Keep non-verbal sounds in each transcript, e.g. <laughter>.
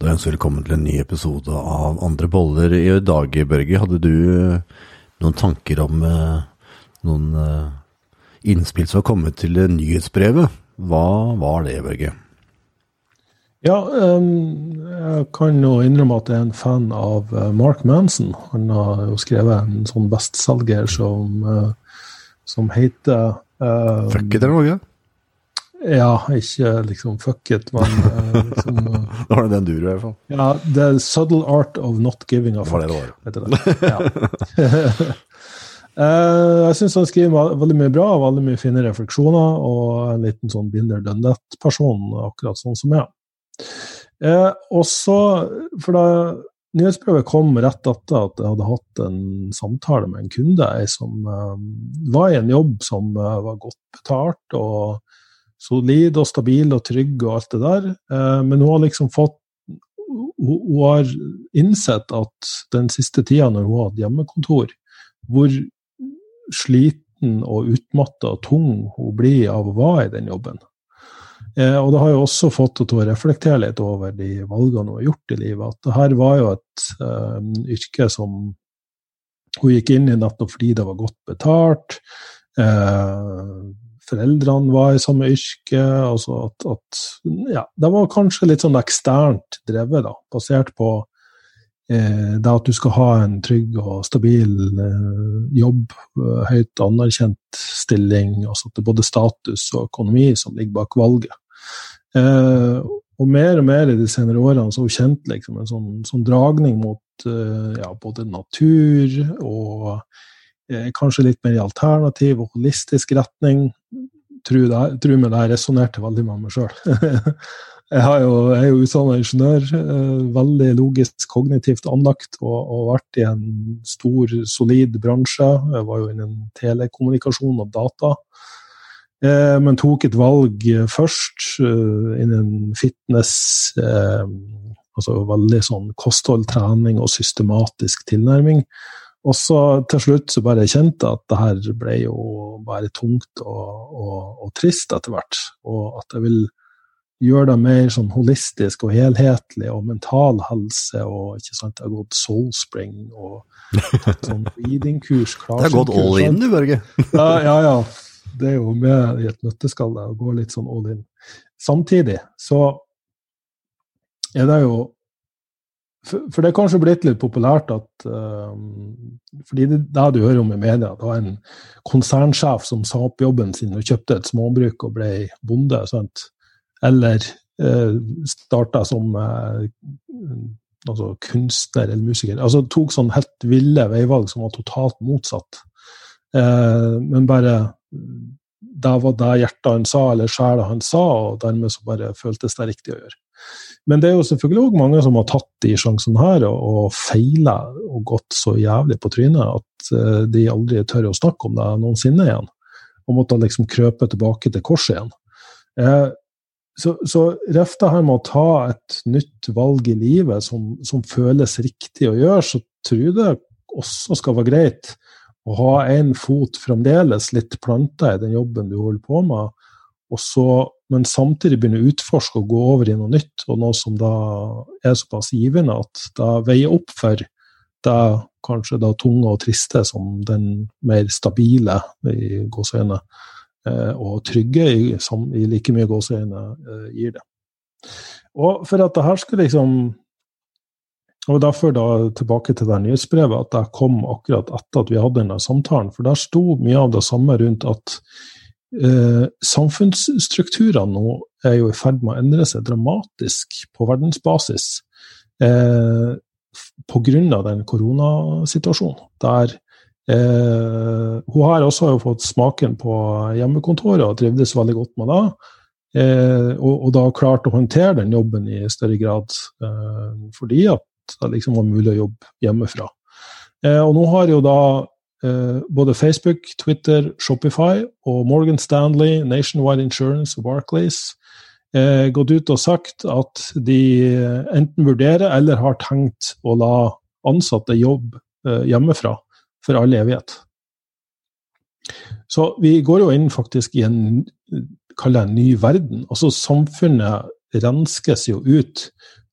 Da ønsker velkommen til en ny episode av Andre boller. I dag, Børge, hadde du noen tanker om eh, noen eh, innspill som har kommet til nyhetsbrevet? Hva var det, Børge? Ja, um, jeg kan jo innrømme at jeg er en fan av Mark Manson. Han har jo skrevet en sånn bestselger som, som heter uh, Fuck it, eller noe? Ja, ikke liksom fuck it, men uh, liksom <laughs> Da var det den du i hvert fall. Ja, The Subtle Art of Not Giving a Fuck. Det var det heter det. Ja. Uh, <laughs> jeg syns han skriver veldig mye bra, veldig mye fine refleksjoner, og en liten sånn binder dønnet-person, akkurat sånn som jeg. Uh, og så, for da nyhetsbrevet kom rett etter at jeg hadde hatt en samtale med en kunde, ei som uh, var i en jobb som var godt betalt, og solid og stabil og trygg og alt det der, men hun har liksom fått hun har innsett at den siste tida når hun har hatt hjemmekontor, hvor sliten og utmatta og tung hun blir av å være i den jobben. Eh, og det har jo også fått henne til å reflektere litt over de valgene hun har gjort i livet. At det her var jo et eh, yrke som hun gikk inn i nettopp fordi det var godt betalt. Eh, foreldrene var i samme yrke. altså at, at ja, Det var kanskje litt sånn eksternt drevet, da, basert på eh, det at du skal ha en trygg og stabil eh, jobb, eh, høyt anerkjent stilling, altså at det er både status og økonomi som ligger bak valget. Eh, og mer og mer i de senere årene så har hun kjent liksom en sånn, sånn dragning mot eh, ja, både natur og eh, kanskje litt mer i alternativ og holistisk retning. Tror, det, tror meg det resonnerte veldig med meg sjøl. <laughs> Jeg, jo, jeg er jo utdanna ingeniør, veldig logisk, kognitivt anlagt, og, og, vært i en stor, solid bransje. Jeg var jo innen telekommunikasjon og data. Eh, men tok et valg først eh, innen fitness, eh, altså veldig sånn kosthold, trening og systematisk tilnærming. Og så til slutt så bare kjente jeg at det her ble jo bare tungt og, og, og trist etter hvert. Og at jeg vil gjøre det mer sånn holistisk og helhetlig, og mental helse, og ikke sant, jeg har gått Soulspring og tatt sånn <laughs> reading-kurs. Det har gått all in, du, Børge. <laughs> ja, ja, ja. Det er jo med i et nøtteskall å gå litt sånn all in. Samtidig så er det jo for, det er kanskje blitt litt populært at um, fordi det, det du hører om i media, det var en konsernsjef som sa opp jobben sin og kjøpte et småbruk og ble bonde. sant? eller uh, starta som uh, altså kunstner eller musiker. Altså tok sånn helt ville veivalg som var totalt motsatt. Uh, men bare det var det hjertet han sa, eller sjela han sa, og dermed så bare føltes det riktig å gjøre. Men det er jo selvfølgelig òg mange som har tatt de sjansene her og, feila og gått så jævlig på trynet at uh, de aldri tør å snakke om det noensinne igjen. Og måtte liksom krøpe tilbake til korset igjen. Eh, så, så ref her med å ta et nytt valg i livet som, som, føles riktig å gjøre, så tror jeg det også skal være greit å ha en fot fremdeles litt planta i den jobben du holder på med, så, men samtidig begynne å utforske og gå over i noe nytt, og noe som da er såpass givende at det veier opp for det kanskje da tunge og triste som den mer stabile i gåseøynene Eh, og trygge i, som i like mye gåseøyne eh, gir det. Og for at det her skulle liksom og derfor da tilbake til det nyhetsbrevet, at det kom akkurat etter at vi hadde denne samtalen. For der sto mye av det samme rundt at eh, samfunnsstrukturene nå er jo i ferd med å endre seg dramatisk på verdensbasis eh, pga. den koronasituasjonen. Der Eh, hun har også fått smaken på hjemmekontoret og trivdes veldig godt med det. Eh, og, og, da klart å håndtere den jobben i større grad, eh, fordi at det liksom var mulig å jobbe hjemmefra. Eh, og nå har jo da eh, både Facebook, Twitter, Shopify og Morgan Stanley, Nationwide Insurance og Barclays eh, gått ut og sagt at de enten vurderer eller har tenkt å la ansatte jobbe hjemmefra for all evighet. Så vi går jo inn faktisk i en, en ny verden. Altså Samfunnet renskes jo ut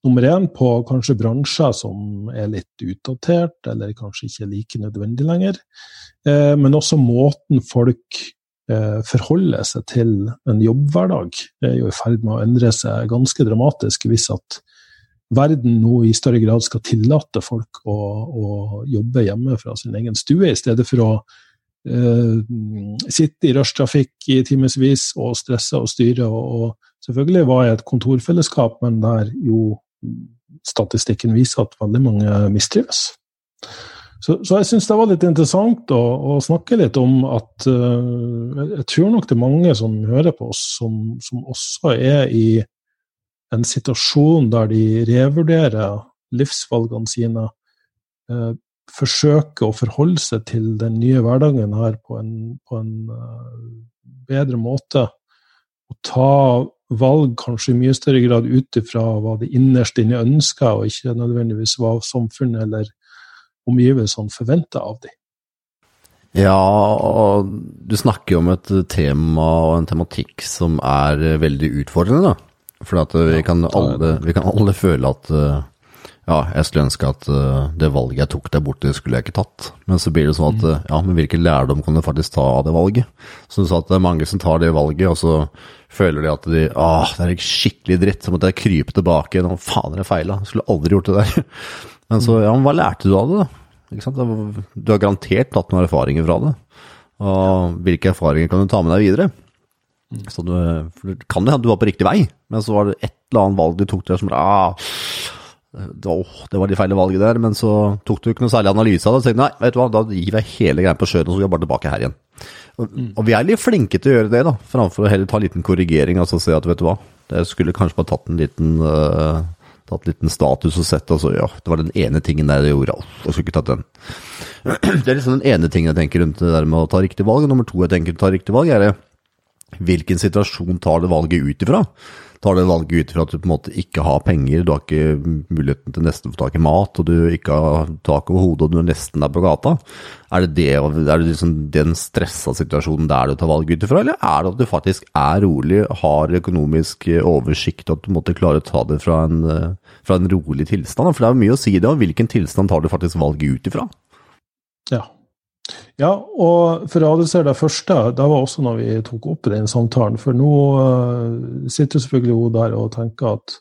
nummer én på kanskje bransjer som er litt utdatert, eller kanskje ikke like nødvendig lenger. Eh, men også måten folk eh, forholder seg til en jobbhverdag er jo i ferd med å endre seg ganske dramatisk hvis at verden nå i større grad skal tillate folk å, å jobbe hjemme fra sin egen stue, i stedet for å uh, sitte i rushtrafikk i timevis og stresse og styre. Og, og selvfølgelig var jeg et kontorfellesskap, men der jo statistikken viser at veldig mange mistrives. Så, så jeg syns det var litt interessant å, å, snakke litt om at uh, Jeg tror nok det er mange som hører på oss, som, som, også er i en situasjon der de revurderer livsvalgene sine. Uh, forsøker å forholde seg til den nye hverdagen her på en, på en uh, bedre måte. Og ta valg kanskje i mye større grad ut ifra hva de innerst inne ønsker, og ikke nødvendigvis hva samfunnet eller omgivelsene forventer av dem. Ja, og du snakker jo om et tema og en tematikk som er veldig utfordrende, da. For vi, kan alle, vi kan alle føle at uh, ja, jeg skulle ønske at uh, det valget jeg tok der borte, skulle jeg ikke tatt. Men så blir det sånn at uh, ja, men hvilken lærdom kan du faktisk ta av det valget? Så du sa at det er mange som tar det valget, og så føler de at de Åh, det er skikkelig dritt, så måtte jeg krype tilbake igjen. Faen, jeg feila. Skulle aldri gjort det der. <laughs> Men så, ja, men hva lærte du av det, da? Ikke sant? Du har garantert tatt noen erfaringer fra det. Og hvilke erfaringer kan du ta med deg videre? Så du, det kan jo hende du var på riktig vei, men så var det et eller annet valg du tok der som ah, Åh, det var de feile valget der, men så tok du ikke noe særlig analyse av det. Og tenkte nei, vet du hva, da gir jeg hele greia på sjøen, og så går jeg bare tilbake her igjen. Og, mm. og, vi er litt flinke til å gjøre det, da, framfor å heller ta en liten korrigering. Altså se at vet du hva, jeg skulle kanskje bare tatt en liten uh, tatt en liten status og sett, altså ja, det var den ene tingen der jeg gjorde, jeg skulle ikke tatt den. <clears throat> Det er liksom den ene tingen jeg tenker rundt det der med å ta riktig valg. Nummer to jeg tenker å ta riktig valg, er det hvilken situasjon tar det valget ut ifra? Tar det valget ut fra at du på en måte ikke har penger, du har ikke muligheten til nesten å få tak i mat, og du ikke har tak over hodet og du er nesten der på gata. Er det, det, er det liksom den stressa situasjonen der du tar valget ut ifra, eller er det at du faktisk er rolig, har økonomisk oversikt, og at du måtte klare å ta det fra en, fra en rolig tilstand? For det er jo mye å si det, og hvilken tilstand tar du faktisk valget ut ifra? Ja, ja, og for å adressere det første, det var også når vi tok opp den samtalen. For nå uh, sitter selvfølgelig hun der og tenker at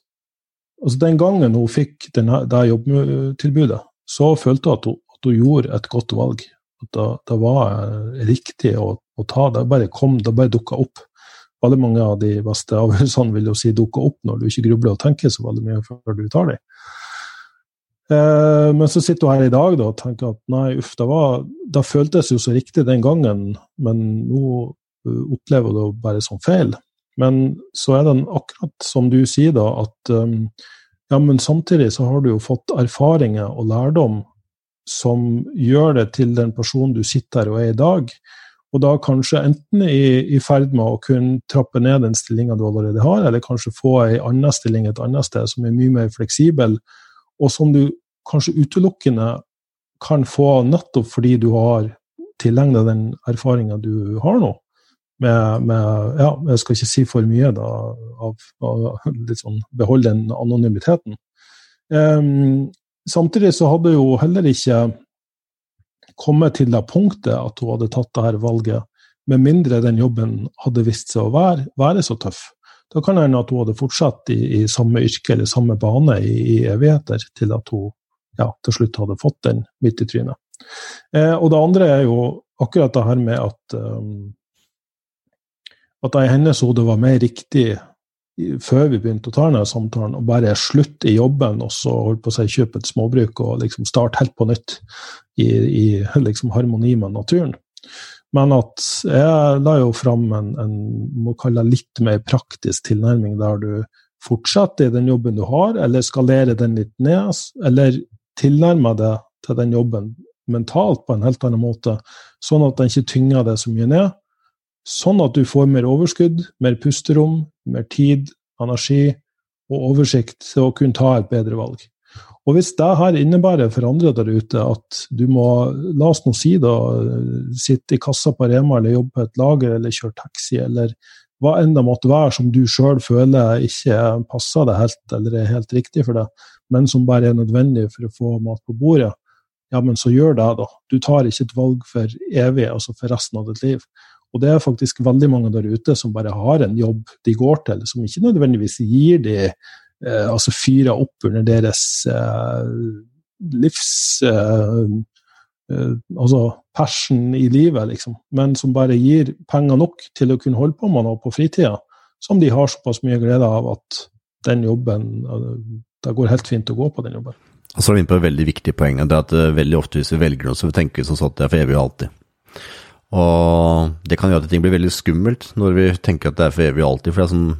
altså Den gangen hun fikk denne, det jobbtilbudet, så følte hun at hun, at hun gjorde et godt valg. At det, det var riktig å, å, ta. Det bare kom, det bare dukka opp. Veldig mange av de beste avgjørelsene vil jo si dukka opp når du ikke grubler og tenker så veldig mye før du tar dem. Eh, men så sitter hun her i dag da, og tenker at nei, uff, det, var, det føltes jo så riktig den gangen, men nå uh, opplever hun det bare som feil. Men så er det akkurat som du sier, da, at um, ja, men samtidig så har du jo fått erfaringer og lærdom som gjør det til den personen du sitter her og er i dag. Og da kanskje enten i, i ferd med å kunne trappe ned den stillinga du allerede har, eller kanskje få ei anna stilling et annet sted som er mye mer fleksibel, og som du kanskje utelukkende kan få nettopp fordi du har tilegna den erfaringa du har nå. Med, med, ja, jeg skal ikke si for mye, da, av, av litt sånn beholde den anonymiteten. Um, samtidig så hadde hun heller ikke kommet til det punktet at hun hadde tatt dette valget, med mindre den jobben hadde vist seg å være, være så tøff. Da kan det hende at hun hadde fortsatt i, i, samme yrke eller samme bane i, i evigheter, til at hun ja, til slutt hadde fått den midt i trynet. Eh, og det andre er jo akkurat det her med at um, at det i hennes hode var mer riktig før vi begynte å ta denne samtalen, å bare slutte i jobben og så holdt på å si kjøpe et småbruk og liksom starte helt på nytt i, i liksom harmoni med naturen. Men at jeg la jo fram en, en må kalle det litt mer praktisk tilnærming, der du fortsetter i den jobben du har, eller skalerer den litt ned, eller tilnærmer deg til den jobben mentalt på en helt annen måte, sånn at den ikke tynger deg så mye ned. Sånn at du får mer overskudd, mer pusterom, mer tid, energi og oversikt til å kunne ta et bedre valg. Og hvis det her innebærer for andre der ute at du må, la oss nå si da, sitte i kassa på Rema eller jobbe på et lager eller kjøre taxi eller hva enn det måtte være som du sjøl føler ikke passer deg helt, eller er helt riktig for deg, men som bare er nødvendig for å få mat på bordet, ja, men så gjør det, da. Du tar ikke et valg for evig, altså for resten av ditt liv. Og det er faktisk veldig mange der ute som bare har en jobb de går til, som ikke nødvendigvis gir de eh, altså fyrer opp under deres eh, livs eh, eh, altså passion i livet, liksom. Men som bare gir penger nok til å kunne holde på med noe på fritida, som de har såpass mye glede av at den jobben eh, Det går helt fint å gå på den jobben. Og så er vi inne på et veldig viktig poeng, det er at veldig ofte hvis vi velger noe, så tenker vi sånn at det er for evig og alltid. Og det kan gjøre at ting blir veldig skummelt når vi tenker at det er for evig og alltid. For det er sånn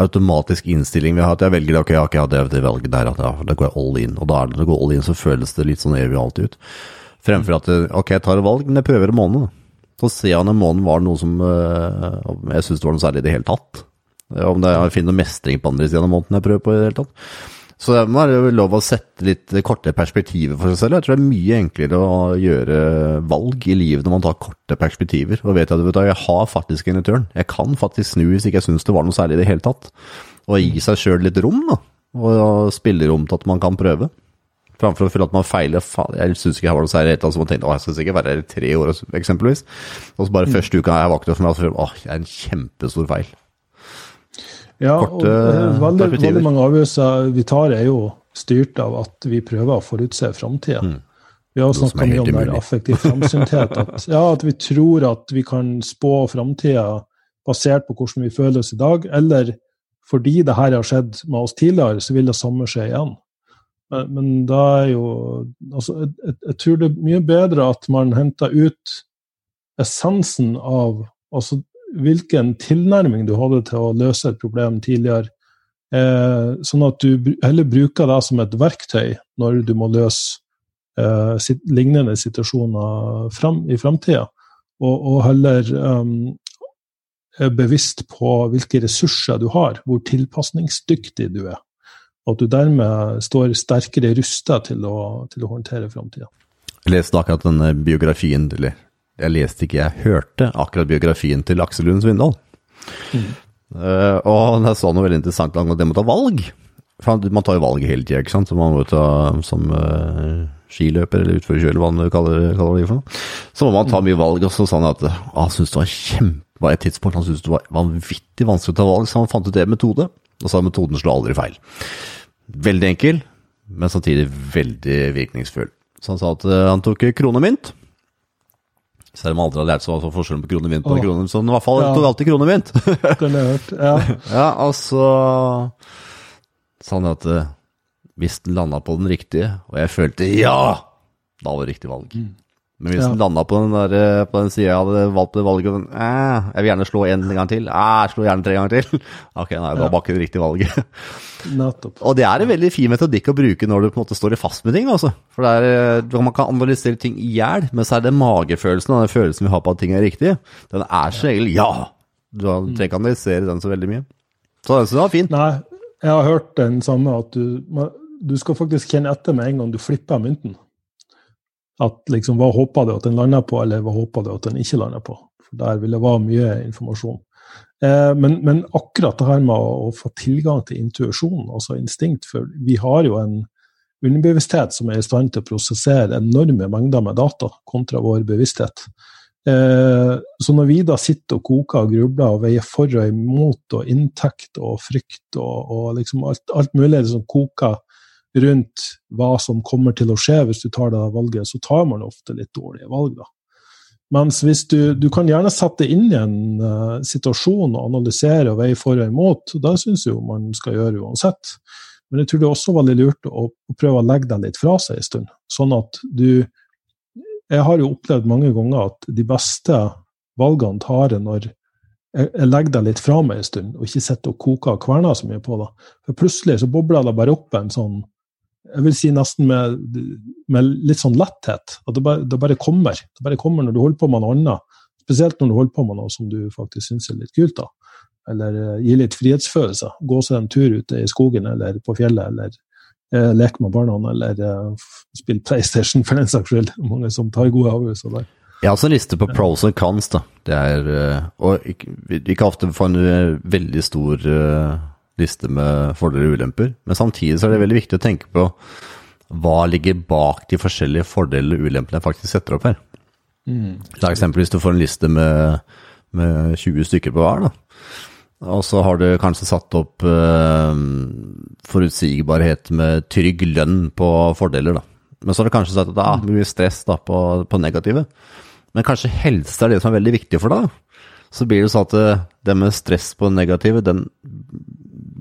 automatisk innstilling vi har, at jeg velger det, ok, ok, ja, det, det valget der, at ja, da går jeg all in. Og da er det når du går all in, så føles det litt sånn evig alltid ut. Fremfor at ok, jeg tar et valg, men jeg prøver en måned. Så ser jeg om en måned var noe som uh, jeg syns var noe særlig i det hele tatt. Om det, jeg finner mestring på andre siden av måneden jeg prøver på i det hele tatt. Så det må være lov å sette litt korte perspektiver for seg selv. Jeg tror det er mye enklere å gjøre valg i livet når man tar korte perspektiver. Og vet at vet du, jeg har faktisk en return. Jeg kan faktisk snu hvis ikke jeg syns det var noe særlig i det hele tatt. Og gi seg sjøl litt rom, da. Og spillerom til at man kan prøve. Framfor å føle at man feiler. Jeg syns ikke jeg var noe særlig. Så man tenkte å, jeg skal sikkert være her i tre år, eksempelvis. Og så bare mm. første uka jeg våknet for meg, så at jeg er en kjempestor feil. Ja, og veldig, veldig, mange avgjørelser vi tar, er jo styrt av at vi prøver å forutse framtida. Mm. Vi har snakka mye om der affektiv framsynthet. At, ja, at vi tror at vi kan spå framtida basert på hvordan vi føler oss i dag, eller fordi det her har skjedd med oss tidligere, så vil det samme skje igjen. Men, men da er jo altså, jeg, jeg, tror det er mye bedre at man henter ut essensen av altså hvilken tilnærming du hadde til å løse et problem tidligere. Eh, sånn at du heller bruker det som et verktøy når du må løse eh, sit lignende situasjoner frem, i framtida. Og, og, heller um, er bevisst på hvilke ressurser du har, hvor tilpasningsdyktig du er. Og at du dermed står sterkere rusta til, til, å håndtere framtida. Jeg leste akkurat denne biografien, eller jeg leste ikke, jeg hørte akkurat biografien til Aksel Lund Svindal. Mm. Uh, og jeg sa noe veldig interessant angående det med å ta valg. For man tar jo valg hele tida, ikke sant. Så man må ta som uh, skiløper eller utførerkjører, hva man kaller, kaller, det for noe. Så må man ta mye valg, og så sa han at han syntes det var kjempe et tidspunkt han syntes det var vanvittig vanskelig å ta valg, så han fant ut det metode. Og sa metoden slår aldri feil. Veldig enkel, men samtidig veldig virkningsfull. Så han sa at uh, han tok krone mynt. Selv om aldri har lært seg hva forskjellen på krone og mynt. Oh. Krone, så i hvert fall ja. tok alltid krone og mynt. ja. <laughs> ja, og så sa han at uh, hvis den landa på den riktige, og jeg følte ja, da var det riktig valg. Mm. Men hvis ja. den landa på den, der, eh, på den sida jeg hadde valgt det valget eh, Jeg vil gjerne slå en gang til. Eh, slå gjerne tre ganger til. <laughs> ok, nei, det var bare ikke det riktige valget. <laughs> Og det er en veldig fin metodikk å bruke når du på en måte står i fast med ting. Altså. For er, eh, Man kan analysere ting i hjel, men så er det magefølelsen og den følelsen vi har på at ting er riktig. Den er så regel ja. Du trenger ikke analysere den så veldig mye. Så den synes jeg var fin. Nei, jeg har hørt den samme, at du, du skal faktisk kjenne etter med en gang du flipper mynten. At liksom, hva håpa du at den landa på, eller hva håpa du at den ikke landa på? For Der vil det være mye informasjon. Eh, men, men, akkurat det her med å, å få tilgang til intuisjon, altså instinkt For vi har jo en underbevissthet som er i stand til å prosessere enorme mengder med data kontra vår bevissthet. Eh, så når vi da sitter og koker og grubler og veier for og imot og inntekt og frykt og, og liksom alt, alt mulig som koker rundt hva som kommer til å skje hvis du tar det valget, så tar man ofte litt dårlige valg. da. Mens hvis du, du kan gjerne sette inn i en uh, situasjon og analysere og veie for og imot, og det syns jeg jo man skal gjøre uansett. Men jeg tror det er også veldig lurt å, å prøve å legge deg litt fra seg en stund. Sånn at du Jeg har jo opplevd mange ganger at de beste valgene tar jeg når jeg, legger deg litt fra meg en stund, og ikke sitter og koker og kverner så mye på det. For plutselig så bobler det bare opp en sånn jeg vil si nesten med, med litt sånn letthet. At det bare, det bare, kommer. Det bare kommer når du holder på med noe annet. Spesielt når du holder på med noe som du faktisk syns er litt kult. da. Eller uh, gir litt frihetsfølelse. Gå seg en tur ute i skogen eller på fjellet, eller uh, leke med barna, eller uh, spille PlayStation for den saks skyld. Mange som tar gode avgjørelser der. Jeg har også en liste på pros and cons. da. Det er, eh, og vi kan ofte få en eh, veldig stor uh, liste med fordeler og ulemper, men samtidig så er det veldig viktig å tenke på hva ligger bak de forskjellige fordelene og ulempene jeg faktisk setter opp her. Mm. Eksempel hvis du får en liste med, med 20 stykker på hver, da. Og så har du kanskje satt opp eh, forutsigbarhet med trygg lønn på fordeler, da. Men så har du kanskje sagt at det er mye stress da, på, på negative. Men kanskje helse er det som er veldig viktig for deg. Så blir det sånn at eh, det med stress på negative, den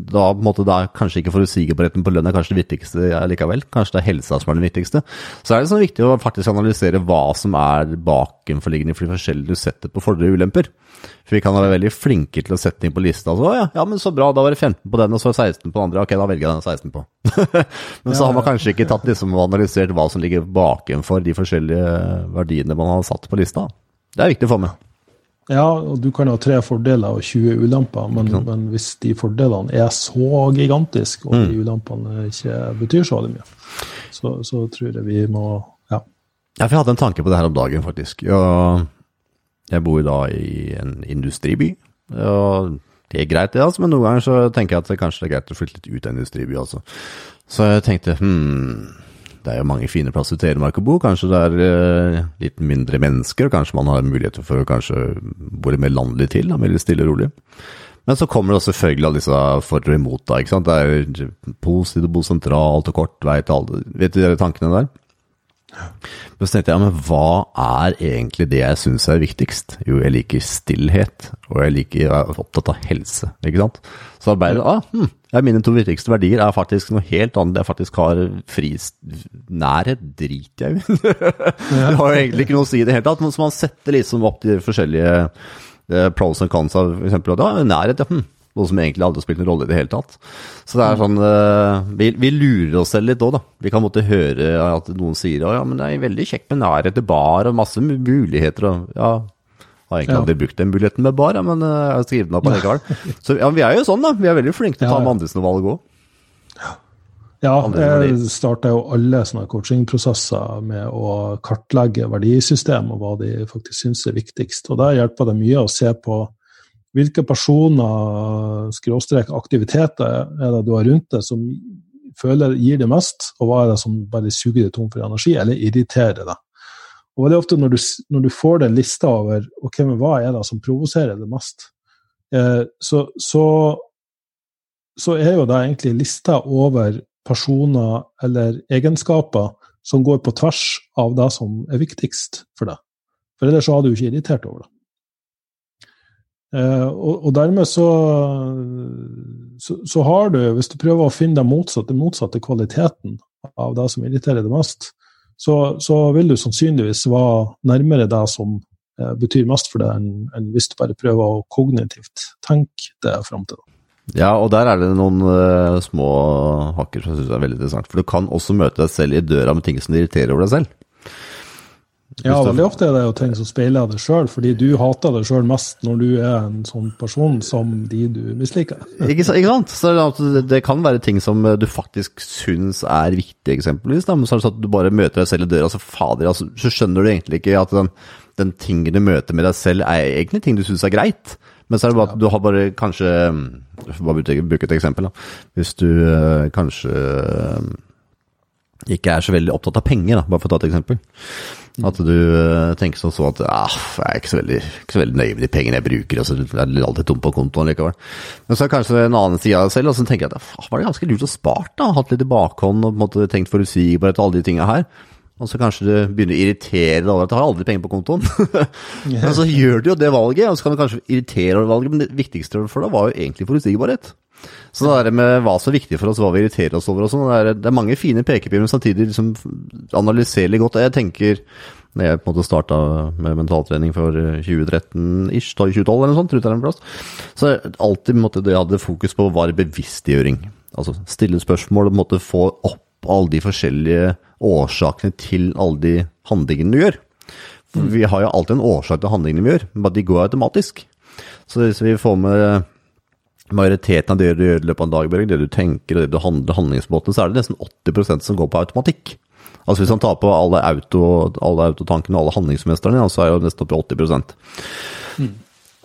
da på en måte da kanskje ikke forutsigbarheten på lønn er kanskje det viktigste likevel. Kanskje det er helsa som er det viktigste. Så er det sånn viktig å faktisk analysere hva som er bakenforliggende for de forskjellige du setter på fordeler og ulemper. For vi kan være veldig flinke til å sette ting på lista. Så, ja, ja, men så bra, da var det 15 på den, og så 16 på den andre. Ok, da velger jeg den 16 på. <laughs> men så har man kanskje ikke tatt liksom og analysert hva som ligger bakenfor de forskjellige verdiene man har satt på lista. Det er viktig å få med. Ja, og du kan ha tre fordeler og 20 ulemper, men, men hvis de fordelene er så gigantiske, og mm. de ulempene ikke betyr så veldig mye, så, så, tror jeg vi må Ja. Ja, for jeg hadde en tanke på det her om dagen, faktisk. Jeg, bor da i en industriby. og det er greit, det, altså, men noen ganger så tenker jeg at det kanskje er greit å flytte litt ut av industriby, altså. Så jeg tenkte hm det er jo mange fine plasser i Telemark å bo. Kanskje det er eh, litt mindre mennesker, og kanskje man har muligheter for å kanskje bo litt mer landlig til, da, mer stille og rolig. Men så kommer det selvfølgelig alle disse for og imot, da. ikke sant? Det er positivt å bo sentralt og kort vei til alle Vet du de tankene der? Men så tenkte jeg, men hva er egentlig det jeg syns er viktigst? Jo, jeg liker stillhet, og jeg, liker, jeg er opptatt av helse, ikke sant. Så arbeidet, ah, hm, ja, mine to viktigste verdier er faktisk noe helt annet. Jeg faktisk har fri nærhet, driter jeg i. <laughs> det har jo egentlig ikke noe å si i det hele tatt, men så man setter liksom opp de forskjellige eh, pros and cons av f.eks. nærhet. ja, hm noe som egentlig aldri har spilt noen rolle i det hele tatt. Så det er sånn uh, vi, vi, lurer oss selv litt òg, da. Vi kan måtte høre at noen sier ja, men det er veldig kjekt med nærhet til bar og masse muligheter og ja. Har egentlig ja. aldri brukt den muligheten med bar, ja, men uh, jeg har skrevet den opp likevel. Så ja, vi er jo sånn, da. Vi er veldig flinke til å ta med andres valg òg. Ja, jeg starter jo alle sånne coachingprosesser med å kartlegge verdisystem og hva de faktisk syns er viktigst. Og Der hjelper det mye å se på hvilke personer, skråstrek aktiviteter, er det du har rundt deg som føler gir det mest, og hva er det som bare suger deg tom for energi, eller irriterer deg? Og veldig ofte når du, når du får den lista over ok, men hva er det som provoserer det mest, eh, så, så, så, er jo det egentlig lista over personer eller egenskaper som går på tvers av det som er viktigst for deg. For ellers så hadde du ikke irritert over det. Eh, og, og, dermed så, så, så, har du, hvis du prøver å finne den motsatte, motsatte kvaliteten av det som irriterer deg mest, så, så, vil du sannsynligvis være nærmere det som eh, betyr mest for deg, enn, enn hvis du bare prøver å kognitivt tenke det fram til. Ja, og der er det noen uh, små hakker som jeg syns er veldig interessant. For du kan også møte deg selv i døra med ting som irriterer over deg selv. Ja, veldig ofte er det jo ting som speiler deg sjøl, fordi du hater deg sjøl mest når du er en sånn person som de du misliker. ikke, sant? Så det, det, kan være ting som du faktisk syns er viktig, eksempelvis. Da. Men så er det sånn at du bare møter deg selv i døra, så fader, altså, så skjønner du egentlig ikke at den, den tingen du møter med deg selv, er egentlig ting du syns er greit. Men så er det bare at du har bare kanskje Bare bruke et eksempel, da. Hvis du øh, kanskje ikke er så veldig opptatt av penger, da, bare for å ta et eksempel. At du uh, tenker sånn så at ah, jeg er ikke så veldig, ikke så veldig nøye med de pengene jeg bruker, og så er det alltid tomt på kontoen likevel. Men så er det kanskje en annen side av deg selv, og så tenker jeg at ah, var det ganske lurt å spart, da. Hatt litt i bakhånd og på en måte tenkt forutsigbarhet og alle de tinga her. Og så kanskje du begynner å irritere deg over at du har aldri penger på kontoen. <laughs> Men så gjør du jo det valget, og så kan du kanskje irritere over valget, men det viktigste for deg var jo egentlig forutsigbarhet. Så det der med hva som er viktig for oss, hva vi irriterer oss over og sånn, det, det, er mange fine pekepinner, men samtidig liksom litt godt. Jeg tenker, når jeg på en måte starta med mentaltrening for 2013-ish, 2012 eller noe sånt, tror jeg en plass, så alltid måtte det jeg hadde fokus på, var bevisstgjøring. Altså stille spørsmål og måtte få opp alle de forskjellige årsakene til alle de handlingene du gjør. For vi har jo alltid en årsak til handlingene vi gjør, men de går automatisk. Så hvis vi får med majoriteten av det du gjør i løpet av en dag, det du tenker og det du handler, handlingsmåten, så er det nesten 80% som går på automatikk. Altså Hvis han tar på alle, auto, alle autotankene og alle handlingsmestrene, så er det nesten oppe i 80 Mm.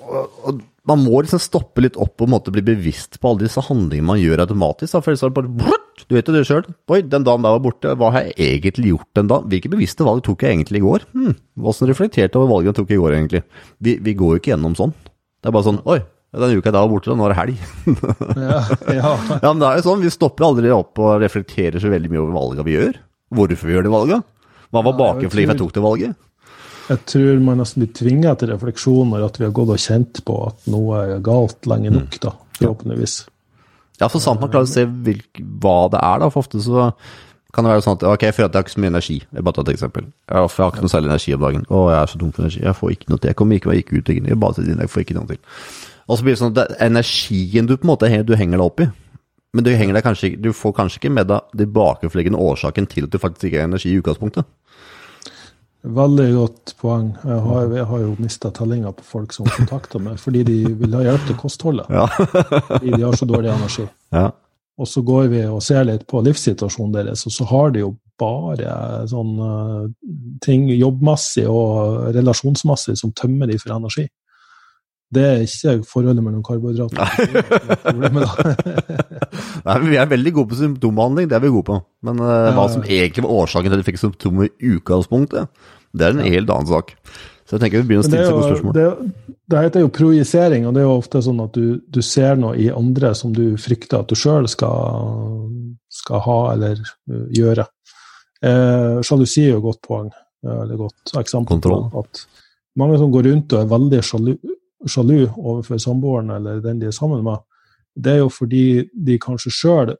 og, og Man må liksom stoppe litt opp og måtte bli bevisst på alle disse handlingene man gjør automatisk. Da, for ellers er det bare brutt, Du vet jo det sjøl. Oi, den dagen der var borte. Hva har jeg egentlig gjort den dagen? Hvilke bevisste valg tok jeg egentlig i går? Hm, Åssen reflekterte over valget jeg tok i går, egentlig? Vi, vi går jo ikke gjennom sånn. Det er bare sånn Oi, den uka jeg da var borte, nå er det helg. <laughs> Ja, ja. Ja, men det er jo sånn, Vi stopper aldri opp og reflekterer så veldig mye over valga vi gjør. Hvorfor vi gjør det valget. Hva var bakenfor for jeg tok det valget? Jeg tror man nesten blir tvinget til refleksjon når at vi har gått og kjent på at noe er galt lenge nok, da, forhåpentligvis. Ja, for sant man klarer å se hvilk, hva det er, da. For ofte så kan det være sånn at ok, jeg føler at jeg har ikke så mye energi. Jeg bare tar et eksempel. Jeg har, ikke noe særlig energi om dagen. Å, jeg er så tom for energi. Jeg får ikke noe til. Jeg kommer ikke meg ikke ut. Jeg bare sitter inne, jeg får ikke noe til. Og så blir det sånn at det er energien du på en måte du henger deg opp i. Men du, henger deg kanskje, du får kanskje ikke med deg de bakenforliggende årsaken til at du faktisk ikke har energi i utgangspunktet. Veldig godt poeng. Jeg har, jeg har jo mista tellinga på folk som kontakter meg fordi de vil ha hjelp til kostholdet. Ja. fordi de har så dårlig energi. ja. Og så går vi og ser litt på livssituasjonen deres, og så har de jo bare sånn eh, ting jobbmessig og relasjonsmessig som tømmer de for energi. Det er ikke forholdet mellom karbohydrater og problemet, da. <laughs> Nei, Vi er veldig gode på symptombehandling, det er vi gode på. Men uh, hva som egentlig var årsaken til at de fikk symptomer i utgangspunktet, det er en helt annen sak. Så jeg tenker vi begynner å stille seg gode spørsmål. det, det heter jo projisering, og det er jo ofte sånn at du, du ser noe i andre som du frykter at du sjøl skal, skal ha eller uh, gjøre. Eh, Sjalusi er jo et godt poeng, eh, eller godt eksempel Kontroll. på at mange som går rundt og er veldig sjalu, sjalu overfor samboeren eller den de er sammen med, det er jo fordi de kanskje sjøl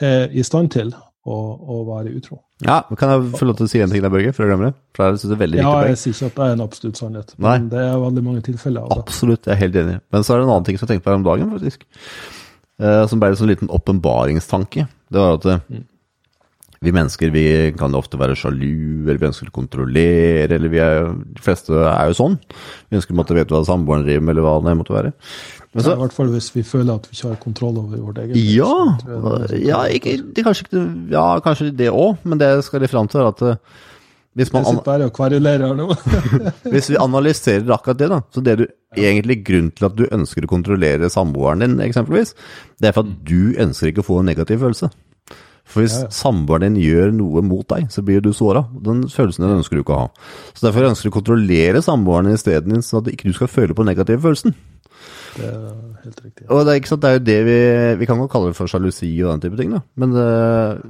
er i stand til å, å være utro. Ja, Kan jeg få lov til å si en ting der, Børge, før jeg glemmer det? For jeg synes det er veldig Ja, viktig jeg sier ikke at det er en absolutt sannhet, Nei. men det er veldig mange tilfeller av det. Absolutt, jeg er helt enig. Men så er det en annen ting som jeg tenkte på her om dagen, faktisk. Eh, som ble en sånn liten åpenbaringstanke. Det var at eh, Mm. Vi mennesker vi kan ofte være sjalu, eller vi ønsker å kontrollere, eller vi er De fleste er jo sånn. Vi ønsker å måtte vite hva samboeren driver med, eller hva det måtte være. Men så, Ja, I hvert fall hvis vi føler at vi ikke har kontroll over vårt eget Ja, det er sånn. ja, ikke, det, kanskje, ikke, ja kanskje det òg, men det skal de fram til, er at eh, hvis, man, bare og kverulerer nå. <laughs> <laughs> hvis vi analyserer akkurat det, da, så det du egentlig grunnen til at du ønsker å kontrollere samboeren din, eksempelvis, det er for at du ønsker ikke å få en negativ følelse. For hvis Ja, ja. samboeren din gjør noe mot deg, så blir du såra. Den følelsen den ønsker du ikke å ha. Så derfor ønsker du å kontrollere samboeren isteden, sånn at ikke du skal føle på den negative følelsen. Det er helt riktig. Og det er, ikke sant, det er jo det vi Vi kan godt kalle det for sjalusi og den type ting, da. Men uh,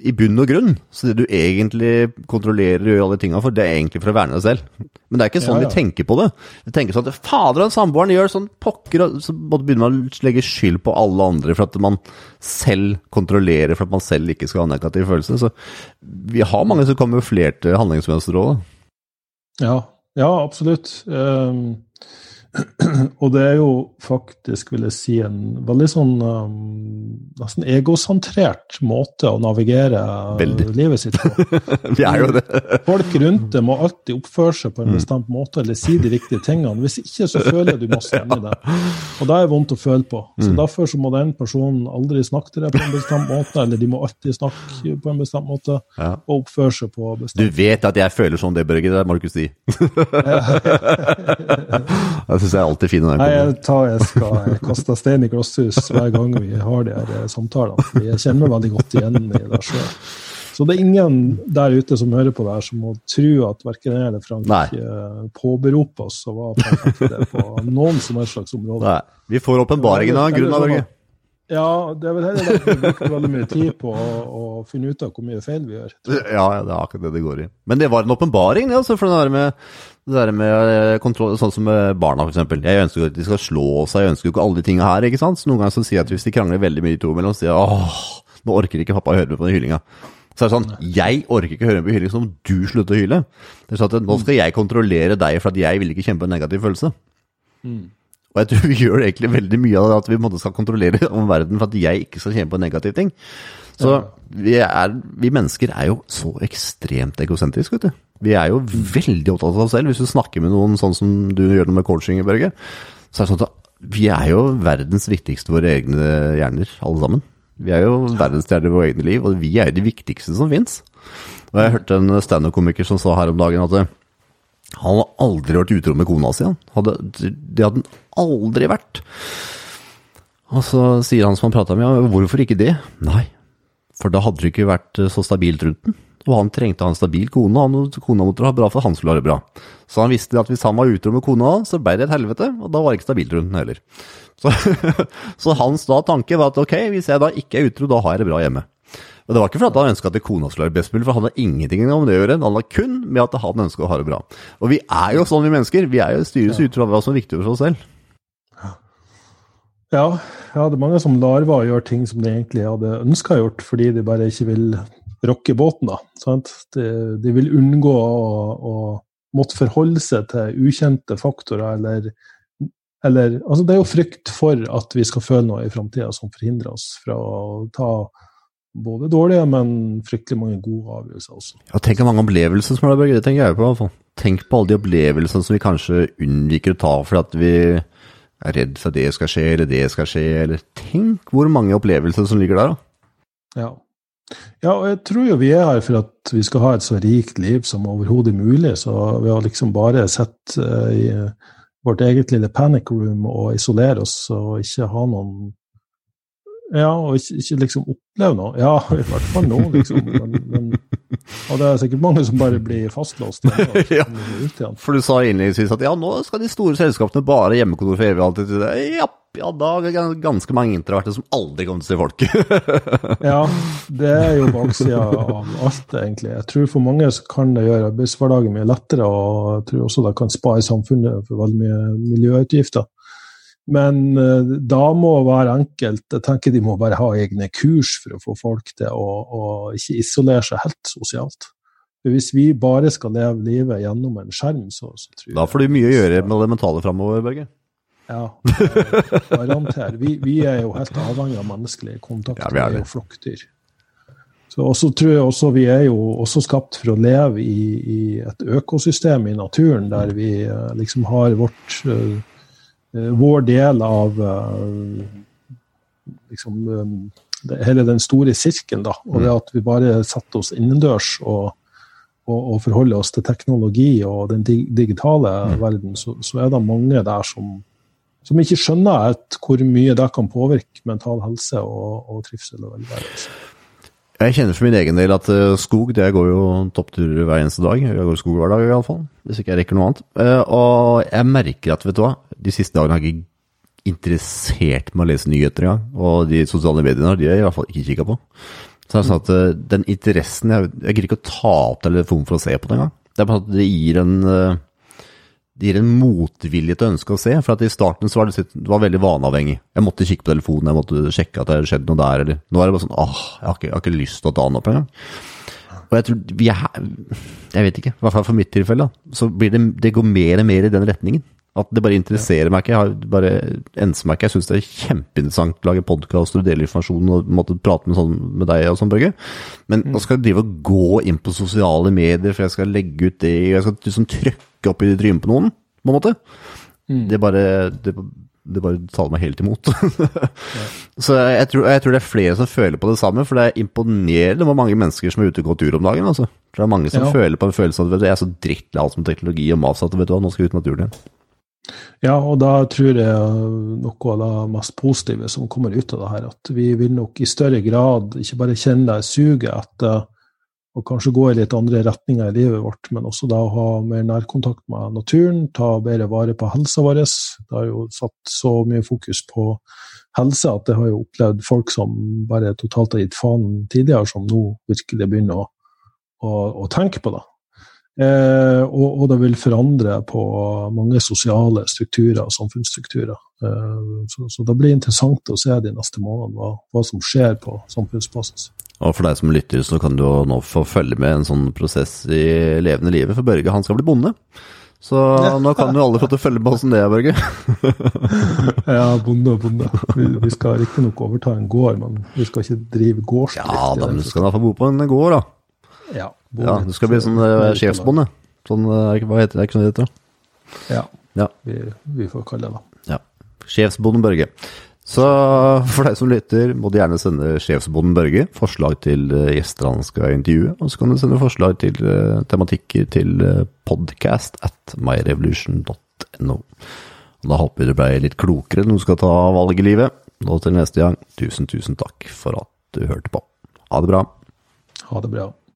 i bunn og grunn, så det du egentlig kontrollerer og gjør alle de tinga for, det er egentlig for å verne deg selv. Men det er ikke sånn Ja, ja. vi tenker på det. Vi tenker sånn at fader, han samboeren gjør sånn pokker og Så både begynner man å legge skyld på alle andre for at man selv kontrollerer for at man selv ikke skal ha negativ følelse. Så vi har mange som kamuflerte handlingsmønstre òg, da. Ja, ja absolutt. Um, <clears throat> og det er jo faktisk, vil jeg si, en veldig sånn um, nesten egosentrert måte å navigere Veldig. livet sitt på. <laughs> Vi er jo det. <laughs> Folk rundt deg må alltid oppføre seg på en bestemt måte eller si de riktige tingene. Hvis ikke, så føler du må stemme deg. <laughs> Og det er vondt å føle på. Så Derfor så må den personen aldri snakke til deg på en bestemt måte, eller de må alltid snakke på en bestemt måte Ja. og oppføre seg på bestemt Du vet at jeg føler sånn det, Børge. Det må du ikke si. Det syns jeg er alltid fin. Nei, jeg, tar, jeg skal kaste stein i glasshus hver gang vi har de her eh, samtalene. Jeg kjenner meg veldig godt igjen i det sjøl. Så det er ingen der ute som hører på det her, som må tro at verken jeg eller Frank Nei. eh, påberoper oss å være perfekte på noen som helst slags område. Nei, vi får åpenbaringen av en grunn, da, Børge. Ja, det er vel heller derfor vi bruker veldig mye tid på å, å finne ut av hvor mye feil vi gjør. Ja, ja, det er akkurat det det går i. Men det var en åpenbaring, det, altså, for det der med, det der med eh, kontroll, sånn som barna, eksempel. Jeg ønsker jo at de skal slå seg, jeg ønsker jo ikke alle de tingene her, ikke sant? Så noen ganger så sier jeg at hvis de krangler veldig mye to mellom, så sier jeg åh, nå orker ikke pappa å høre med på den hylinga. Så er det sånn, jeg orker ikke høre med på hylling som du slutter å hyle. Det er sånn at nå skal jeg kontrollere deg, for at jeg vil ikke kjempe en negativ følelse. Og jeg tror vi gjør egentlig veldig mye av det at vi måte skal kontrollere <laughs> om verden for at jeg ikke skal kjenne på en negativ ting. Så vi, er, vi mennesker er jo så ekstremt egosentriske, vet du. Vi er jo veldig opptatt av oss selv. Hvis du snakker med noen sånn som du gjør noe med coaching, Børge, så er det sånn at vi er jo verdens viktigste våre egne hjerner, alle sammen. Vi er jo verdensstjerner i våre egne liv, og vi er jo de viktigste som fins. Og jeg hørte en standup-komiker som sa her om dagen at eh, han hadde aldri vært utro med kona si. Hadde, det hadde han aldri vært. Og så sier han som han prata med, ja, hvorfor ikke det? Nei, for da hadde det ikke vært så stabilt rundt den. Og han trengte å ha en stabil kone, og kona måtte ha bra for han skulle ha det bra. Så han visste at hvis han var utro med kona, så ble det et helvete, og da var det ikke stabilt rundt den heller. Så, <laughs> så hans da tanke var at ok, hvis jeg da ikke er utro, da har jeg det bra hjemme. Og det var ikke fordi han ønska at kona skulle være best mulig, for han hadde ingenting om det å gjøre. han hadde kun med at han ønska å ha det bra. Og vi er jo sånn, vi mennesker. Vi er jo styres ut fra hva som er viktig for oss selv. Ja, ja, det er mange som larva og gjør ting som de egentlig hadde ønska gjort, fordi de bare ikke vil rocke båten. da, sant? De, de vil unngå å, å måtte forholde seg til ukjente faktorer, eller, eller altså Det er jo frykt for at vi skal føle noe i framtida som forhindrer oss fra å ta både dårlige, men fryktelig mange gode avgjørelser også. Ja, tenk hvor mange opplevelser som er der, Børge. Det tenker jeg på. fall. Tenk på alle de opplevelsene som vi kanskje unnviker å ta fordi at vi er redd for at det skal skje, eller det skal skje, eller Tenk hvor mange opplevelser som ligger der, da. Ja. Ja, og jeg tror jo vi er her for at vi skal ha et så rikt liv som overhodet mulig. Så ved å liksom bare sitte eh, i vårt eget lille panic room og isolere oss og ikke ha noen Ja, og ikke, ikke liksom oppleve noe. Ja, <laughs> i hvert fall nå, liksom. Men, men, og det er sikkert mange som bare blir fastlåst. <laughs> Ja. For du sa innledningsvis at ja, nå skal de store selskapene bare hjemmekontor for evig alltid. Ja, ja, da er det ganske mange introverte som aldri kommer til å se folk. <laughs> Ja, det er jo baksida av alt, egentlig. Jeg tror for mange så kan det gjøre arbeidshverdagen mye lettere, og jeg tror også det kan spare samfunnet for veldig mye miljøutgifter. Men eh, da må hver enkelt. Jeg tenker de må bare ha egne kurs for å få folk til å, å ikke isolere seg helt sosialt. For Hvis vi bare skal leve livet gjennom en skjerm, så, så tror jeg Da får du mye å gjøre med det mentale framover, Børge. Ja, eh, garanter. Vi, vi er jo helt avhengig av menneskelig kontakt. Ja, vi er vi er jo flokkdyr. Så også tror jeg også vi er jo også skapt for å leve i, i et økosystem i naturen, der vi eh, liksom har vårt, eh, eh, vår del av eh, liksom, eh, hele den store sirkelen. Da. Og det at vi bare setter oss innendørs og, og, og forholder oss til teknologi og den dig digitale verden, så, så er det mange der som, som ikke skjønner hvor mye det kan påvirke mental helse og, og trivsel og velvære. altså. Jeg kjenner for min egen del at eh, skog, det går jo toppturer hver eneste dag. Jeg går skog hver dag i alle fall, hvis ikke jeg rekker noe annet. Eh, Og jeg merker at, vet du hva, de siste dagene har jeg ikke interessert meg å lese nyheter engang. Og de sosiale mediene har de i hvert fall ikke kikka på. Så det er sånn at eh, den interessen Jeg, jeg gidder ikke å ta opp telefonen for å se på det engang. Det er bare at det gir en det gir en motvilje til å ønske å se. For at i starten så var det, det var veldig vaneavhengig. Jeg måtte kikke på telefonen, jeg måtte sjekke at det hadde skjedd noe der. Eller. Nå er det bare sånn åh, jeg har ikke, jeg har ikke lyst til å ta den opp engang. Og jeg tror vi er Jeg vet ikke, i hvert fall for mitt tilfelle, så blir det, det går mer og mer i den retningen. At det bare interesserer meg ikke. Jeg bare enser meg ikke. Jeg syns det er kjempeinteressant å lage podkast og dele informasjon og måtte prate med, sånn, med deg og sånn, Børge. Men skal jeg drive og gå inn på sosiale medier, for jeg skal legge ut det, jeg skal liksom trykke opp i trynet på noen, på en måte. Det bare det, det bare taler meg helt imot. <laughs> Så jeg tror, jeg tror det er flere som føler på det samme, for det er imponerende hvor mange mennesker som er ute og går tur om dagen. Altså. Det er mange som Ja. føler på en følelse av at jeg er så drittlei alt som teknologi og mas at vet du hva, nå skal jeg ut med naturen igjen. Ja, og da tror jeg noe av det mest positive som kommer ut av det her, at vi vil nok i større grad ikke bare kjenne det suget etter å kanskje gå i litt andre retninger i livet vårt, men også da å ha mer nærkontakt med naturen, ta bedre vare på helsa vår. Det har jo satt så mye fokus på helse at jeg har jo opplevd folk som bare totalt har gitt faen tidligere, som nå virkelig begynner å, å, å tenke på det. Eh, og, og det vil forandre på mange sosiale strukturer og samfunnsstrukturer. Eh, så, så det blir interessant å se de neste månedene hva, hva som skjer på samfunnsbasis. Og for deg som lytter, så kan du nå få følge med en sånn prosess i levende livet, for Børge han skal bli bonde. Så nå kan jo alle få til å følge med åssen det er, Børge. <laughs> Ja, bonde og bonde. Vi, vi skal riktignok overta en gård, men vi skal ikke drive gårdsdrift. Ja da, men du skal i hvert fall bo på en gård, da. Ja, Ja, Du skal bli sånn eh, sjefsbonde. Sånn, eh, hva heter det, ikke sånn det heter? Ja, Ja. vi, vi får kalle det det. Ja. Sjefsbonden Børge. Så for deg som lytter, må du gjerne sende sjefsbonden Børge forslag til eh, gjester han skal intervjue. Og så kan du sende forslag til tematikker til podcast at myrevolution.no. Da håper vi du ble litt klokere når du skal ta valg i livet. Og til neste gang, tusen, tusen takk for at du hørte på. Ha det bra. Ha det bra.